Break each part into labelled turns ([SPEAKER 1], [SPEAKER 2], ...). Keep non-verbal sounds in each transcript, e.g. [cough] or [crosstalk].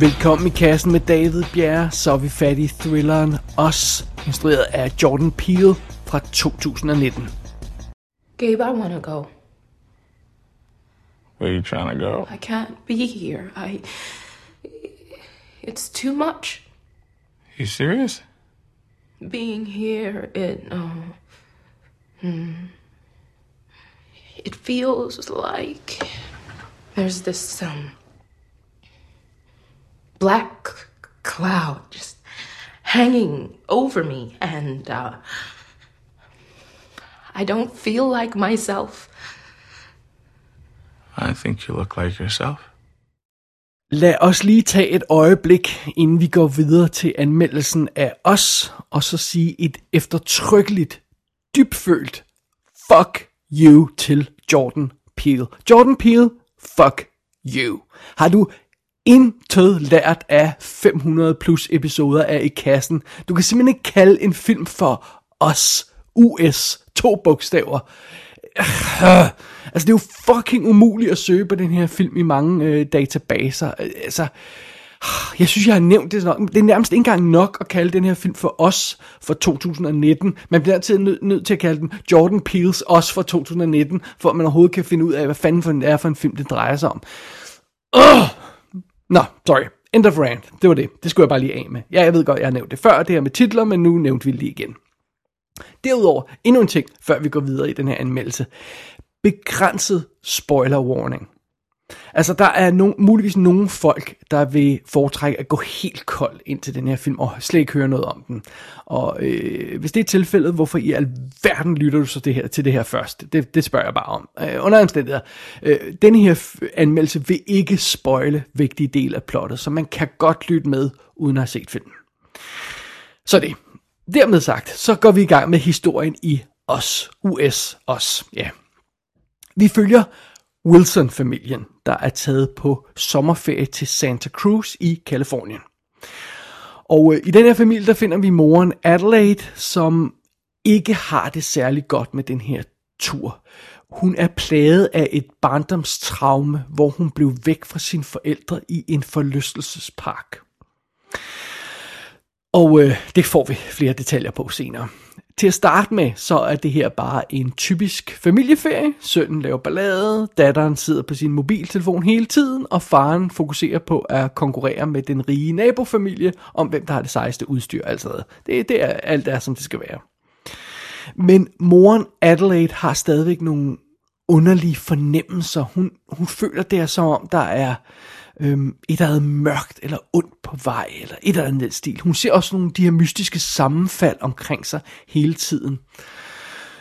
[SPEAKER 1] Velkommen i kassen med David Bjerre, så er vi fat i thrilleren Os, instrueret af Jordan Peele fra 2019.
[SPEAKER 2] Gabe, I want to go.
[SPEAKER 3] Where are you trying to go?
[SPEAKER 2] I can't be here. I. It's too much.
[SPEAKER 3] You serious?
[SPEAKER 2] Being here, it. Um, hmm. It feels like there's this um black cloud just hanging over me, and uh, I don't feel like myself.
[SPEAKER 3] I think you look like yourself.
[SPEAKER 1] Lad os lige tage et øjeblik, inden vi går videre til anmeldelsen af os, og så sige et eftertrykkeligt, dybfølt fuck you til Jordan Peele. Jordan Peele, fuck you. Har du intet lært af 500 plus episoder af I Kassen? Du kan simpelthen ikke kalde en film for os. US. To bogstaver. [sighs] Altså, det er jo fucking umuligt at søge på den her film i mange øh, databaser. Altså, [sighs] jeg synes, jeg har nævnt det nok. Det er nærmest ikke engang nok at kalde den her film for Os for 2019. Man bliver altid nødt nød til at kalde den Jordan Peele's Os for 2019, for at man overhovedet kan finde ud af, hvad fanden for en, er for en film, det drejer sig om. Ugh! [sighs] Øh! Nå, sorry. End of rant. Det var det. Det skulle jeg bare lige af med. Ja, jeg ved godt, jeg har nævnt det før, det her med titler, men nu nævnte vi det lige igen. Derudover, endnu en ting, før vi går videre i den her anmeldelse. Begrænset spoiler warning. Altså, der er no, muligvis nogle folk, der vil foretrække at gå helt kold ind til den her film, og slet ikke høre noget om den. Og øh, hvis det er tilfældet, hvorfor i alverden lytter du så det her, til det her først? Det, det spørger jeg bare om. Øh, under omstændigheder, øh, den her f- anmeldelse vil ikke spoile vigtige dele af plottet, så man kan godt lytte med, uden at have set filmen. Så det. Dermed sagt, så går vi i gang med historien i Os. US. Os. Ja. Vi følger Wilson-familien, der er taget på sommerferie til Santa Cruz i Kalifornien. Og øh, i den her familie, der finder vi moren Adelaide, som ikke har det særlig godt med den her tur. Hun er plaget af et barndomstraume, hvor hun blev væk fra sine forældre i en forlystelsespark. Og øh, det får vi flere detaljer på senere. Til at starte med, så er det her bare en typisk familieferie. Sønnen laver ballade, datteren sidder på sin mobiltelefon hele tiden, og faren fokuserer på at konkurrere med den rige nabofamilie om, hvem der har det sejeste udstyr. Altså, det, det er alt der, som det skal være. Men moren Adelaide har stadigvæk nogle underlige fornemmelser. Hun, hun føler det er som om, der er øhm, et eller andet mørkt eller ondt på vej, eller et eller andet stil. Hun ser også nogle af de her mystiske sammenfald omkring sig hele tiden.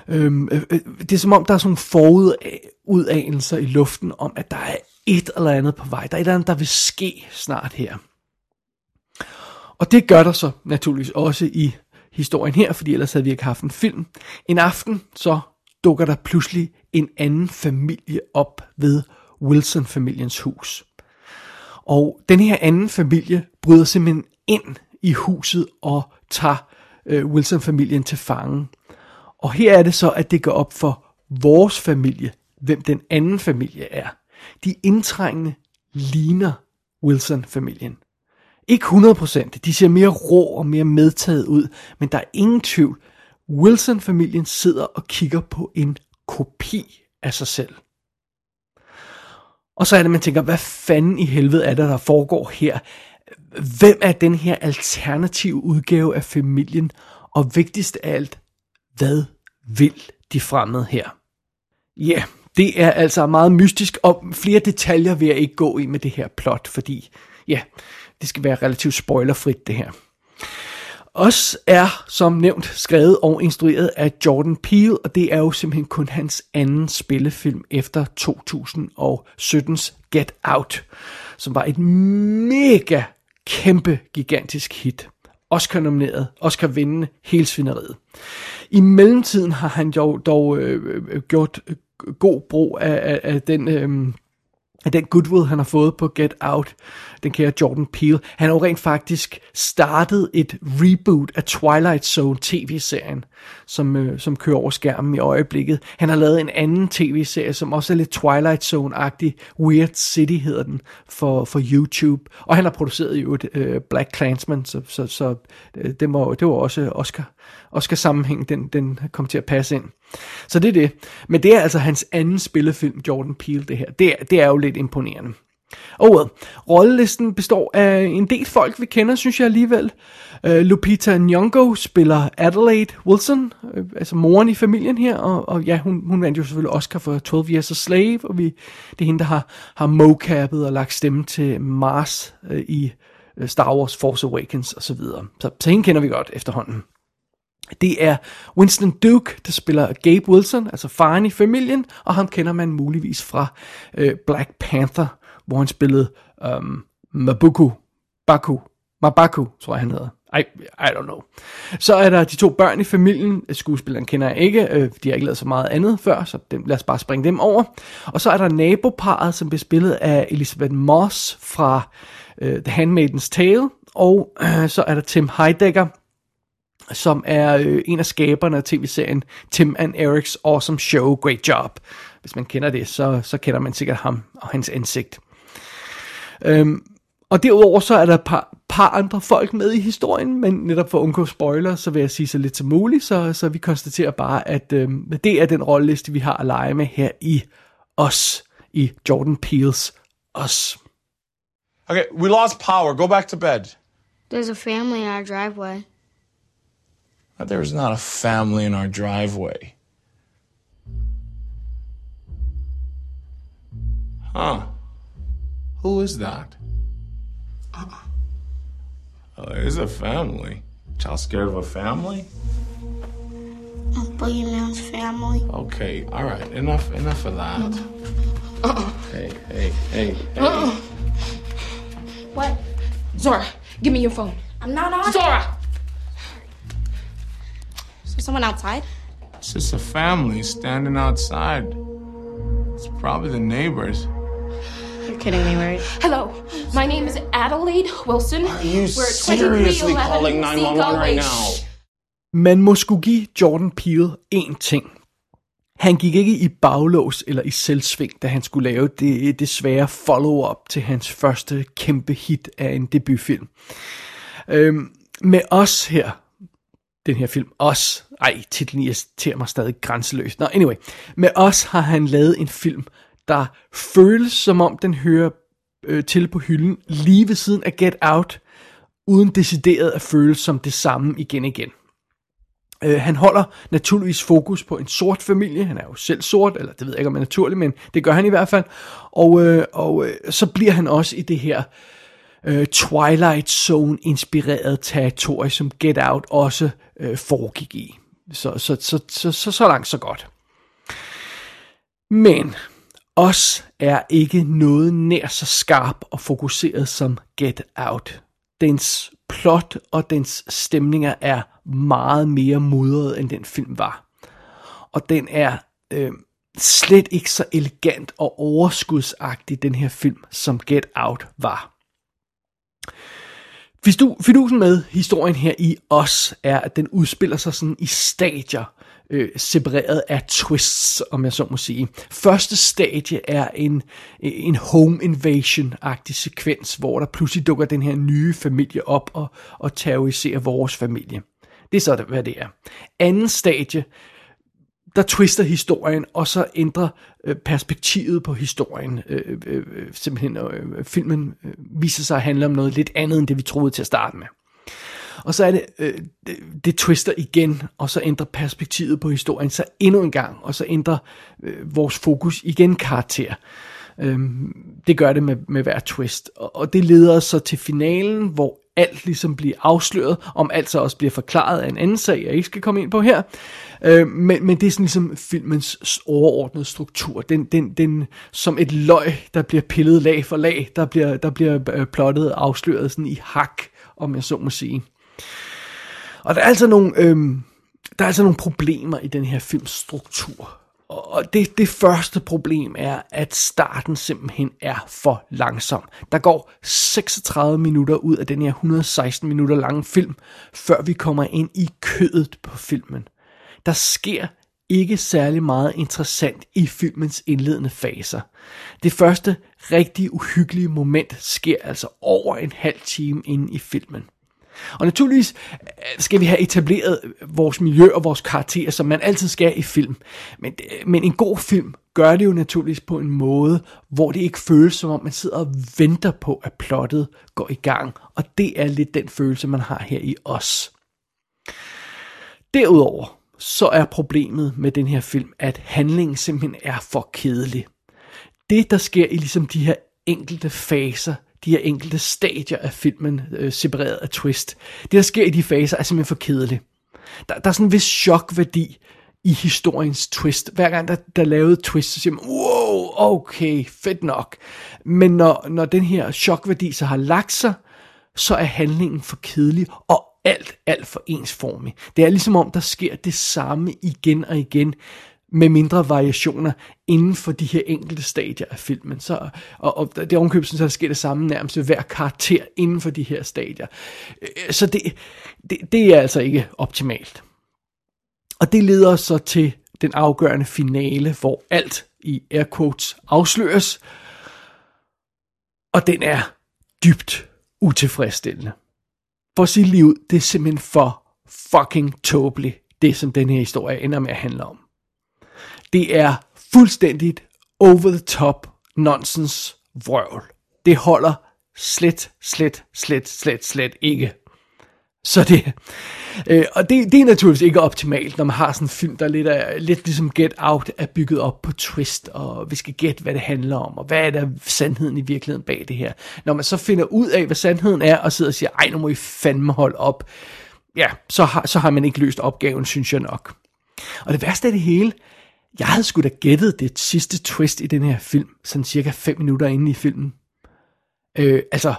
[SPEAKER 1] Øhm, øh, øh, det er som om, der er sådan nogle forudanelser i luften om, at der er et eller andet på vej. Der er et eller andet, der vil ske snart her. Og det gør der så naturligvis også i historien her, fordi ellers havde vi ikke haft en film. En aften så dukker der pludselig en anden familie op ved Wilson-familiens hus. Og den her anden familie bryder simpelthen ind i huset og tager øh, Wilson-familien til fange. Og her er det så, at det går op for vores familie, hvem den anden familie er. De indtrængende ligner Wilson-familien. Ikke 100%, de ser mere rå og mere medtaget ud, men der er ingen tvivl. Wilson-familien sidder og kigger på en kopi af sig selv. Og så er det, man tænker, hvad fanden i helvede er det, der foregår her? Hvem er den her alternative udgave af familien? Og vigtigst af alt, hvad vil de fremmede her? Ja, yeah, det er altså meget mystisk, og flere detaljer vil jeg ikke gå i med det her plot, fordi ja, det skal være relativt spoilerfrit det her. Os er, som nævnt, skrevet og instrueret af Jordan Peele, og det er jo simpelthen kun hans anden spillefilm efter 2017's Get Out, som var et mega kæmpe gigantisk hit. Oscar-nomineret, Oscar-vindende, hele svineriet. I mellemtiden har han dog, dog øh, øh, øh gjort øh, god brug af, af, af den... Øh, at den goodwill, han har fået på Get Out, den kære Jordan Peele. Han har jo rent faktisk startet et reboot af Twilight Zone tv-serien, som, øh, som kører over skærmen i øjeblikket. Han har lavet en anden tv-serie, som også er lidt Twilight Zone-agtig. Weird City hedder den for, for YouTube. Og han har produceret jo et øh, Black Clansman, så, så, så øh, det, var, det var også Oscar, Oscar sammenhæng, den, den kom til at passe ind. Så det er det. Men det er altså hans anden spillefilm, Jordan Peele, det her. Det er, det er jo lidt imponerende. Og well, rollelisten består af en del folk, vi kender, synes jeg alligevel. Uh, Lupita Nyong'o spiller Adelaide Wilson, uh, altså moren i familien her, og, og ja, hun, hun vandt jo selvfølgelig Oscar for 12 Years a Slave, og vi, det er hende, der har, har mocappet og lagt stemme til Mars uh, i Star Wars Force Awakens osv. Så, videre. så, så hende kender vi godt efterhånden. Det er Winston Duke, der spiller Gabe Wilson, altså faren i familien, og ham kender man muligvis fra øh, Black Panther, hvor han spillede um, Mabuku, Baku, Mabaku, tror jeg han hedder. I, I don't know. Så er der de to børn i familien. Skuespilleren kender jeg ikke. Øh, de har ikke lavet så meget andet før, så dem, lad os bare springe dem over. Og så er der naboparet, som bliver spillet af Elizabeth Moss fra uh, The Handmaid's Tale. Og uh, [clears throat] så er der Tim Heidecker, som er øh, en af skaberne af tv-serien Tim and Eric's Awesome Show, Great Job. Hvis man kender det, så, så kender man sikkert ham og hans ansigt. Øhm, og derudover så er der et par, par andre folk med i historien, men netop for at undgå spoiler, så vil jeg sige så lidt som muligt, så, så vi konstaterer bare, at øhm, det er den rolleliste, vi har at lege med her i Os, i Jordan Peels Os.
[SPEAKER 3] Okay, we lost power. Go back to bed.
[SPEAKER 4] There's a family in our driveway.
[SPEAKER 3] There's not a family in our driveway. Huh. Who is that? Uh-uh. Oh, there's a family. Child scared of a family?
[SPEAKER 4] Boogeyman's family.
[SPEAKER 3] Okay, all right. Enough, enough of that. Uh-uh. Hey, hey, hey, hey. Uh-uh.
[SPEAKER 2] What? Zora, give me your phone.
[SPEAKER 4] I'm not on.
[SPEAKER 2] Zora!
[SPEAKER 4] Is there someone outside?
[SPEAKER 3] It's just a family standing outside. It's probably the neighbors. [sighs]
[SPEAKER 4] You're kidding me, right?
[SPEAKER 2] Hello, my name is Adelaide Wilson.
[SPEAKER 3] Are you
[SPEAKER 2] We're
[SPEAKER 3] seriously
[SPEAKER 2] 2311
[SPEAKER 3] calling 911 right now?
[SPEAKER 1] Man må skulle give Jordan Peele én ting. Han gik ikke i baglås eller i selvsving, da han skulle lave det, det svære follow-up til hans første kæmpe hit af en debutfilm. Øhm, med os her, den her film, os, ej, titlen irriterer mig stadig grænseløst. Nå, anyway, med os har han lavet en film, der føles som om den hører øh, til på hylden lige ved siden af Get Out, uden decideret at føles som det samme igen igen. Øh, han holder naturligvis fokus på en sort familie. Han er jo selv sort, eller det ved jeg ikke om er naturligt, men det gør han i hvert fald. Og, øh, og øh, så bliver han også i det her øh, Øh, Twilight Zone inspireret territorie, som Get Out også øh, foregik i. Så så, så, så, så, så langt så godt. Men os er ikke noget nær så skarp og fokuseret som Get Out. Dens plot og dens stemninger er meget mere mudret, end den film var. Og den er øh, slet ikke så elegant og overskudsagtig, den her film, som Get Out var. Fidusen med historien her i Os er, at den udspiller sig sådan i stadier, øh, separeret af twists, om jeg så må sige. Første stadie er en, en home invasion-agtig sekvens, hvor der pludselig dukker den her nye familie op og, og terroriserer vores familie. Det er så, hvad det er. Anden stadie, der twister historien, og så ændrer øh, perspektivet på historien. Øh, øh, øh simpelthen, øh, øh, filmen øh, viser sig at handle om noget lidt andet, end det vi troede til at starte med. Og så er det, øh, det, det twister igen, og så ændrer perspektivet på historien sig endnu en gang, og så ændrer øh, vores fokus igen karakter. Øhm, det gør det med, med hver twist. Og, og det leder os så til finalen, hvor alt ligesom bliver afsløret, om alt så også bliver forklaret af en anden sag, jeg ikke skal komme ind på her. Øh, men, men det er sådan ligesom filmens overordnede struktur. Den, den, den, som et løg, der bliver pillet lag for lag, der bliver, der bliver øh, plottet og afsløret sådan i hak, om jeg så må sige. Og der er altså nogle, øh, der er altså nogle problemer i den her films struktur. Og det, det første problem er, at starten simpelthen er for langsom. Der går 36 minutter ud af den her 116 minutter lange film, før vi kommer ind i kødet på filmen. Der sker ikke særlig meget interessant i filmens indledende faser. Det første rigtig uhyggelige moment sker altså over en halv time inde i filmen. Og naturligvis øh, skal vi have etableret vores miljø og vores karakterer, som man altid skal i film. Men, øh, men en god film gør det jo naturligvis på en måde, hvor det ikke føles som om man sidder og venter på, at plottet går i gang. Og det er lidt den følelse, man har her i os. Derudover så er problemet med den her film, at handlingen simpelthen er for kedelig. Det, der sker i ligesom de her enkelte faser, de her enkelte stadier af filmen, øh, separeret af twist, det, der sker i de faser, er simpelthen for kedeligt. Der, der er sådan en vis chokværdi i historiens twist. Hver gang der, der er lavet twist, så siger man, wow, okay, fedt nok. Men når, når den her chokværdi så har lagt sig, så er handlingen for kedelig, og alt, alt for ensformig. Det er ligesom om, der sker det samme igen og igen, med mindre variationer inden for de her enkelte stadier af filmen. Så, og, og det er omkøbet, så der sker det samme nærmest ved hver karakter inden for de her stadier. Øh, så det, det, det er altså ikke optimalt. Og det leder os så til den afgørende finale, hvor alt i air quotes afsløres, og den er dybt utilfredsstillende. For at sige lige ud, det er simpelthen for fucking tåbeligt, det som den her historie ender med at handle om. Det er fuldstændigt over the top nonsens vrøvl. Det holder slet, slet, slet, slet, slet ikke. Så det, øh, og det, det er naturligvis ikke optimalt, når man har sådan en film, der lidt, er, lidt ligesom Get Out er bygget op på twist, og vi skal gætte, hvad det handler om, og hvad er der sandheden i virkeligheden bag det her. Når man så finder ud af, hvad sandheden er, og sidder og siger, ej, nu må I fandme holde op, ja, så har, så har man ikke løst opgaven, synes jeg nok. Og det værste af det hele, jeg havde sgu da gættet det sidste twist i den her film, sådan cirka 5 minutter inde i filmen. Øh, altså,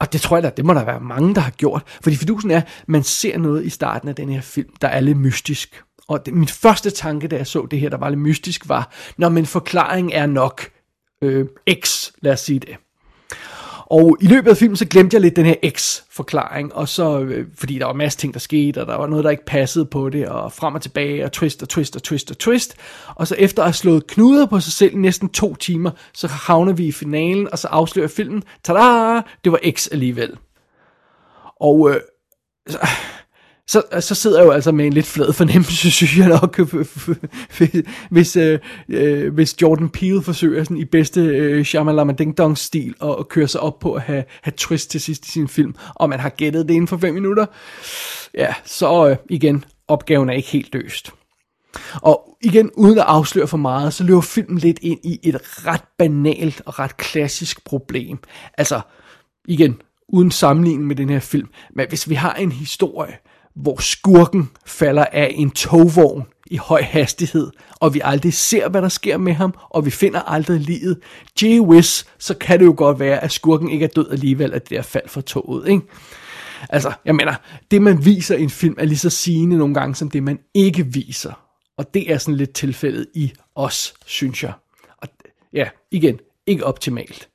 [SPEAKER 1] og det tror jeg da, det må der være mange, der har gjort. Fordi fidusen er, man ser noget i starten af den her film, der er lidt mystisk. Og det, min første tanke, da jeg så det her, der var lidt mystisk, var, når min forklaring er nok øh, X, lad os sige det. Og i løbet af filmen, så glemte jeg lidt den her X-forklaring, og så, øh, fordi der var masser ting, der skete, og der var noget, der ikke passede på det, og frem og tilbage, og twist og twist og twist og twist. Og så efter at have slået knuder på sig selv i næsten to timer, så havner vi i finalen, og så afslører filmen, tada, det var X alligevel. Og øh, så, så, så sidder jeg jo altså med en lidt flad fornemmelse, [laughs] synes jeg nok, [laughs] hvis, øh, øh, hvis Jordan Peele forsøger sådan i bedste øh, Shyamalama Ding Dong stil at, at køre sig op på at have, have twist til sidst i sin film, og man har gættet det inden for 5 minutter, ja, så øh, igen, opgaven er ikke helt løst. Og igen, uden at afsløre for meget, så løber filmen lidt ind i et ret banalt og ret klassisk problem. Altså, igen, uden sammenligning med den her film, men hvis vi har en historie, hvor skurken falder af en togvogn i høj hastighed, og vi aldrig ser, hvad der sker med ham, og vi finder aldrig livet. Gee whiz, så kan det jo godt være, at skurken ikke er død alligevel, at det der fald fra toget, ikke? Altså, jeg mener, det man viser i en film er lige så sigende nogle gange, som det man ikke viser. Og det er sådan lidt tilfældet i os, synes jeg. Og ja, igen, ikke optimalt.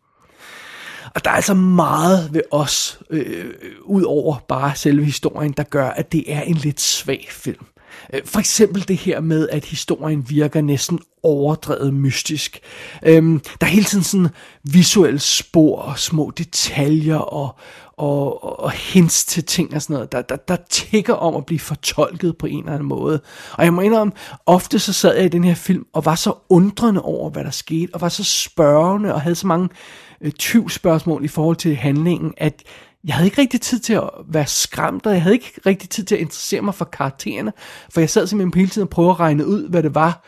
[SPEAKER 1] Og der er altså meget ved os, øh, ud over bare selve historien, der gør, at det er en lidt svag film. Øh, for eksempel det her med, at historien virker næsten overdrevet mystisk. Øhm, der er hele tiden sådan visuelle spor og små detaljer og, og, og hints til ting og sådan noget, der, der, der tigger om at blive fortolket på en eller anden måde. Og jeg må indrømme, ofte så sad jeg i den her film og var så undrende over, hvad der skete, og var så spørgende og havde så mange øh, Øh, tvivlsspørgsmål i forhold til handlingen, at jeg havde ikke rigtig tid til at være skræmt, og jeg havde ikke rigtig tid til at interessere mig for karaktererne, for jeg sad simpelthen på hele tiden og prøvede at regne ud, hvad det var,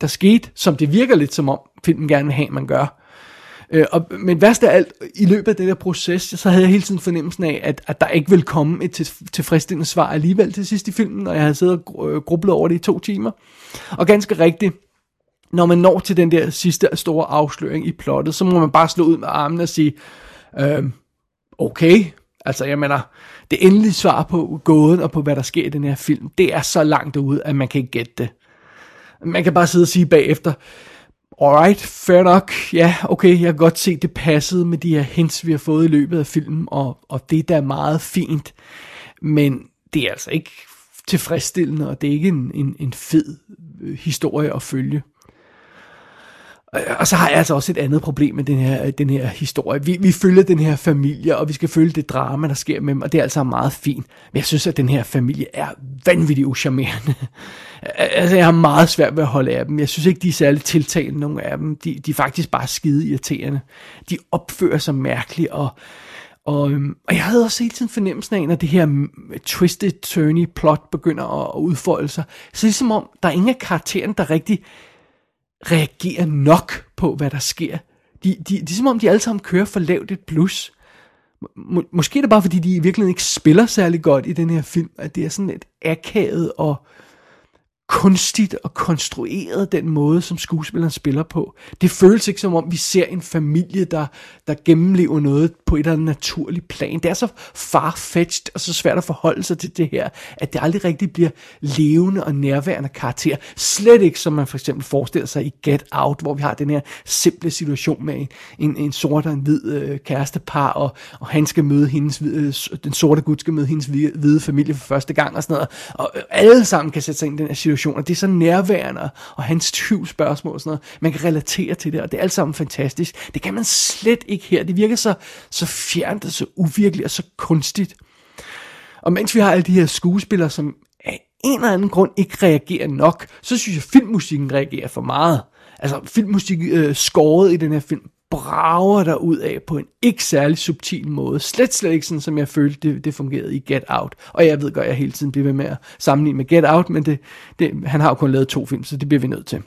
[SPEAKER 1] der skete, som det virker lidt som om filmen gerne vil have, man gør. Øh, og, men værst af alt, i løbet af den der proces, så havde jeg hele tiden fornemmelsen af, at, at der ikke ville komme et til, tilfredsstillende svar alligevel til sidst i filmen, og jeg havde siddet og øh, grublet over det i to timer. Og ganske rigtigt, når man når til den der sidste store afsløring i plottet, så må man bare slå ud med armen og sige, øh, okay, altså jeg mener, det endelige svar på gåden og på hvad der sker i den her film, det er så langt ude, at man kan ikke gætte det. Man kan bare sidde og sige bagefter, alright, fair nok, ja, okay, jeg kan godt se, det passede med de her hints, vi har fået i løbet af filmen, og, og det der er meget fint, men det er altså ikke tilfredsstillende, og det er ikke en, en, en fed øh, historie at følge. Øh, og så har jeg altså også et andet problem med den her, øh, den her historie. Vi, vi følger den her familie, og vi skal følge det drama, der sker med dem, og det er altså meget fint. Men jeg synes, at den her familie er vanvittigt uschammerende. [laughs] altså, jeg har meget svært ved at holde af dem. Jeg synes ikke, de er særlig tiltalende, nogle af dem. De, de er faktisk bare skide irriterende. De opfører sig mærkeligt, og, og, øhm, og jeg havde også hele tiden fornemmelsen af, når det her mm, twisted turny plot begynder at udfolde sig, så ligesom om, der er ingen af karakteren, der rigtig reagerer nok på, hvad der sker. De, de, det er som om, de alle sammen kører for lavt et plus. Må, måske er det bare, fordi de i virkeligheden ikke spiller særlig godt i den her film, at det er sådan et akavet og kunstigt og konstrueret den måde, som skuespilleren spiller på. Det føles ikke som om, vi ser en familie, der, der gennemlever noget på et eller andet naturligt plan. Det er så farfetched og så svært at forholde sig til det her, at det aldrig rigtig bliver levende og nærværende karakter. Slet ikke, som man for eksempel forestiller sig i Get Out, hvor vi har den her simple situation med en, en, en sort og en hvid øh, kærestepar, og, og han skal møde hendes, øh, den sorte gut skal møde hendes hvide, hvide familie for første gang og sådan noget. Og øh, alle sammen kan sætte sig ind i den her situation situationer. Det er så nærværende, og hans 20 spørgsmål og sådan noget. Man kan relatere til det, og det er alt sammen fantastisk. Det kan man slet ikke her. Det virker så, så fjernt og så uvirkeligt og så kunstigt. Og mens vi har alle de her skuespillere, som af en eller anden grund ikke reagerer nok, så synes jeg, at filmmusikken reagerer for meget. Altså filmmusik øh, skåret i den her film brager der ud af på en ikke særlig subtil måde. Slet slet ikke sådan, som jeg følte, det, det fungerede i Get Out. Og jeg ved godt, at jeg hele tiden bliver ved med at sammenligne med Get Out, men det, det, han har jo kun lavet to film, så det bliver vi nødt til.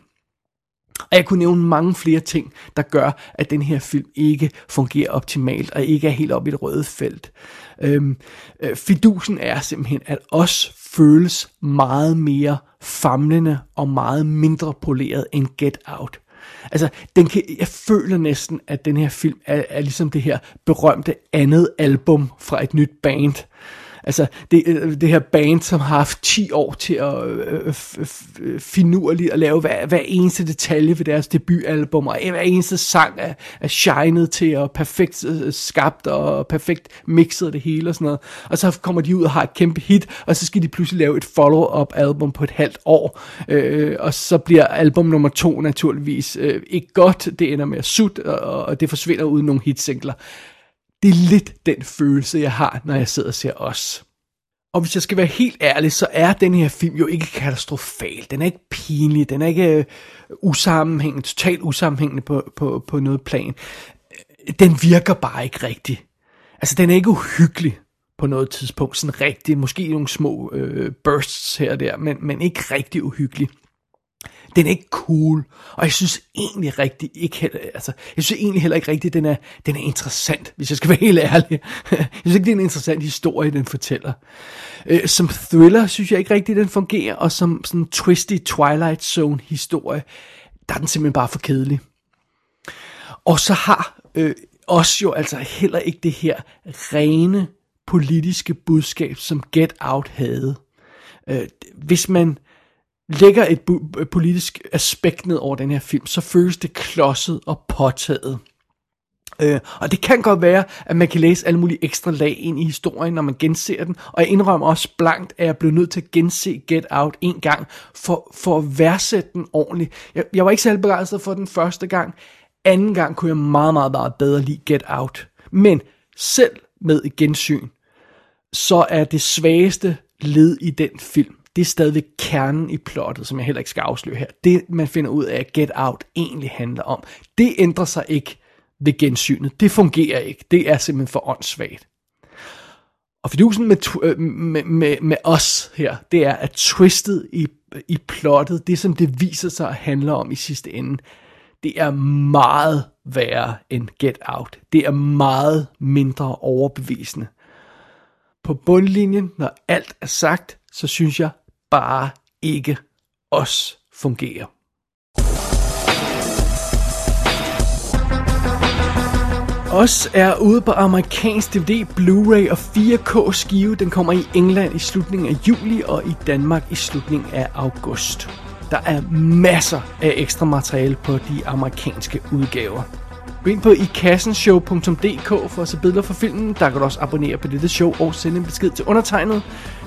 [SPEAKER 1] Og jeg kunne nævne mange flere ting, der gør, at den her film ikke fungerer optimalt, og ikke er helt op i det røde felt. Øhm, øh, fidusen er simpelthen, at os føles meget mere famlende og meget mindre poleret end Get Out. Altså, den kan, jeg føler næsten, at den her film er, er ligesom det her berømte andet album fra et nyt band. Altså, det, øh, det her band, som har haft 10 år til at øh, øh, øh, finurligt at lave hver, hver eneste detalje ved deres debutalbum, og hver eneste sang er, er shined til, og perfekt skabt, og perfekt mixet det hele og sådan noget. Og så kommer de ud og har et kæmpe hit, og så skal de pludselig lave et follow-up album på et halvt år, øh, og så bliver album nummer to naturligvis øh, ikke godt, det ender med at sut, og, og det forsvinder uden nogle hitsingler. Det er lidt den følelse, jeg har, når jeg sidder og ser os. Og hvis jeg skal være helt ærlig, så er den her film jo ikke katastrofal. Den er ikke pinlig, den er ikke øh, usammenhængende, totalt usammenhængende på, på, på noget plan. Den virker bare ikke rigtigt. Altså, den er ikke uhyggelig på noget tidspunkt, sådan rigtig, måske nogle små øh, bursts her og der, men, men ikke rigtig uhyggelig den er ikke cool, og jeg synes egentlig rigtig ikke heller, altså, jeg synes egentlig heller ikke rigtigt, den er, den er interessant, hvis jeg skal [laughs] være helt ærlig. jeg synes ikke, det er en interessant historie, den fortæller. Øh, som thriller synes jeg ikke rigtigt, den fungerer, og som sådan en twisty Twilight Zone historie, der er den simpelthen bare for kedelig. Og så har øh, os jo altså heller ikke det her rene politiske budskab, som Get Out havde. Øh, hvis man lægger et politisk aspekt ned over den her film, så føles det klodset og påtaget. Øh, og det kan godt være, at man kan læse alle mulige ekstra lag ind i historien, når man genser den. Og jeg indrømmer også blankt, at jeg blev nødt til at gense Get Out en gang, for, for at værdsætte den ordentligt. Jeg, jeg var ikke særlig begejstret for den første gang. Anden gang kunne jeg meget, meget, meget bedre lide Get Out. Men selv med et gensyn, så er det svageste led i den film, det er stadigvæk kernen i plottet, som jeg heller ikke skal afsløre her. Det, man finder ud af, at Get Out egentlig handler om. Det ændrer sig ikke ved gensynet. Det fungerer ikke. Det er simpelthen for åndssvagt. Og fidusen med, øh, med, med, med os her, det er, at twistet i, i plottet, det som det viser sig at handle om i sidste ende, det er meget værre end Get Out. Det er meget mindre overbevisende. På bundlinjen, når alt er sagt, så synes jeg, bare ikke os fungerer. Os er ude på amerikansk DVD, Blu-ray og 4K skive. Den kommer i England i slutningen af juli og i Danmark i slutningen af august. Der er masser af ekstra materiale på de amerikanske udgaver. Gå ind på ikassenshow.dk for at se billeder fra filmen. Der kan du også abonnere på dette show og sende en besked til undertegnet.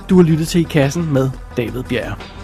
[SPEAKER 1] Du har lyttet til I Kassen med David Bjerg.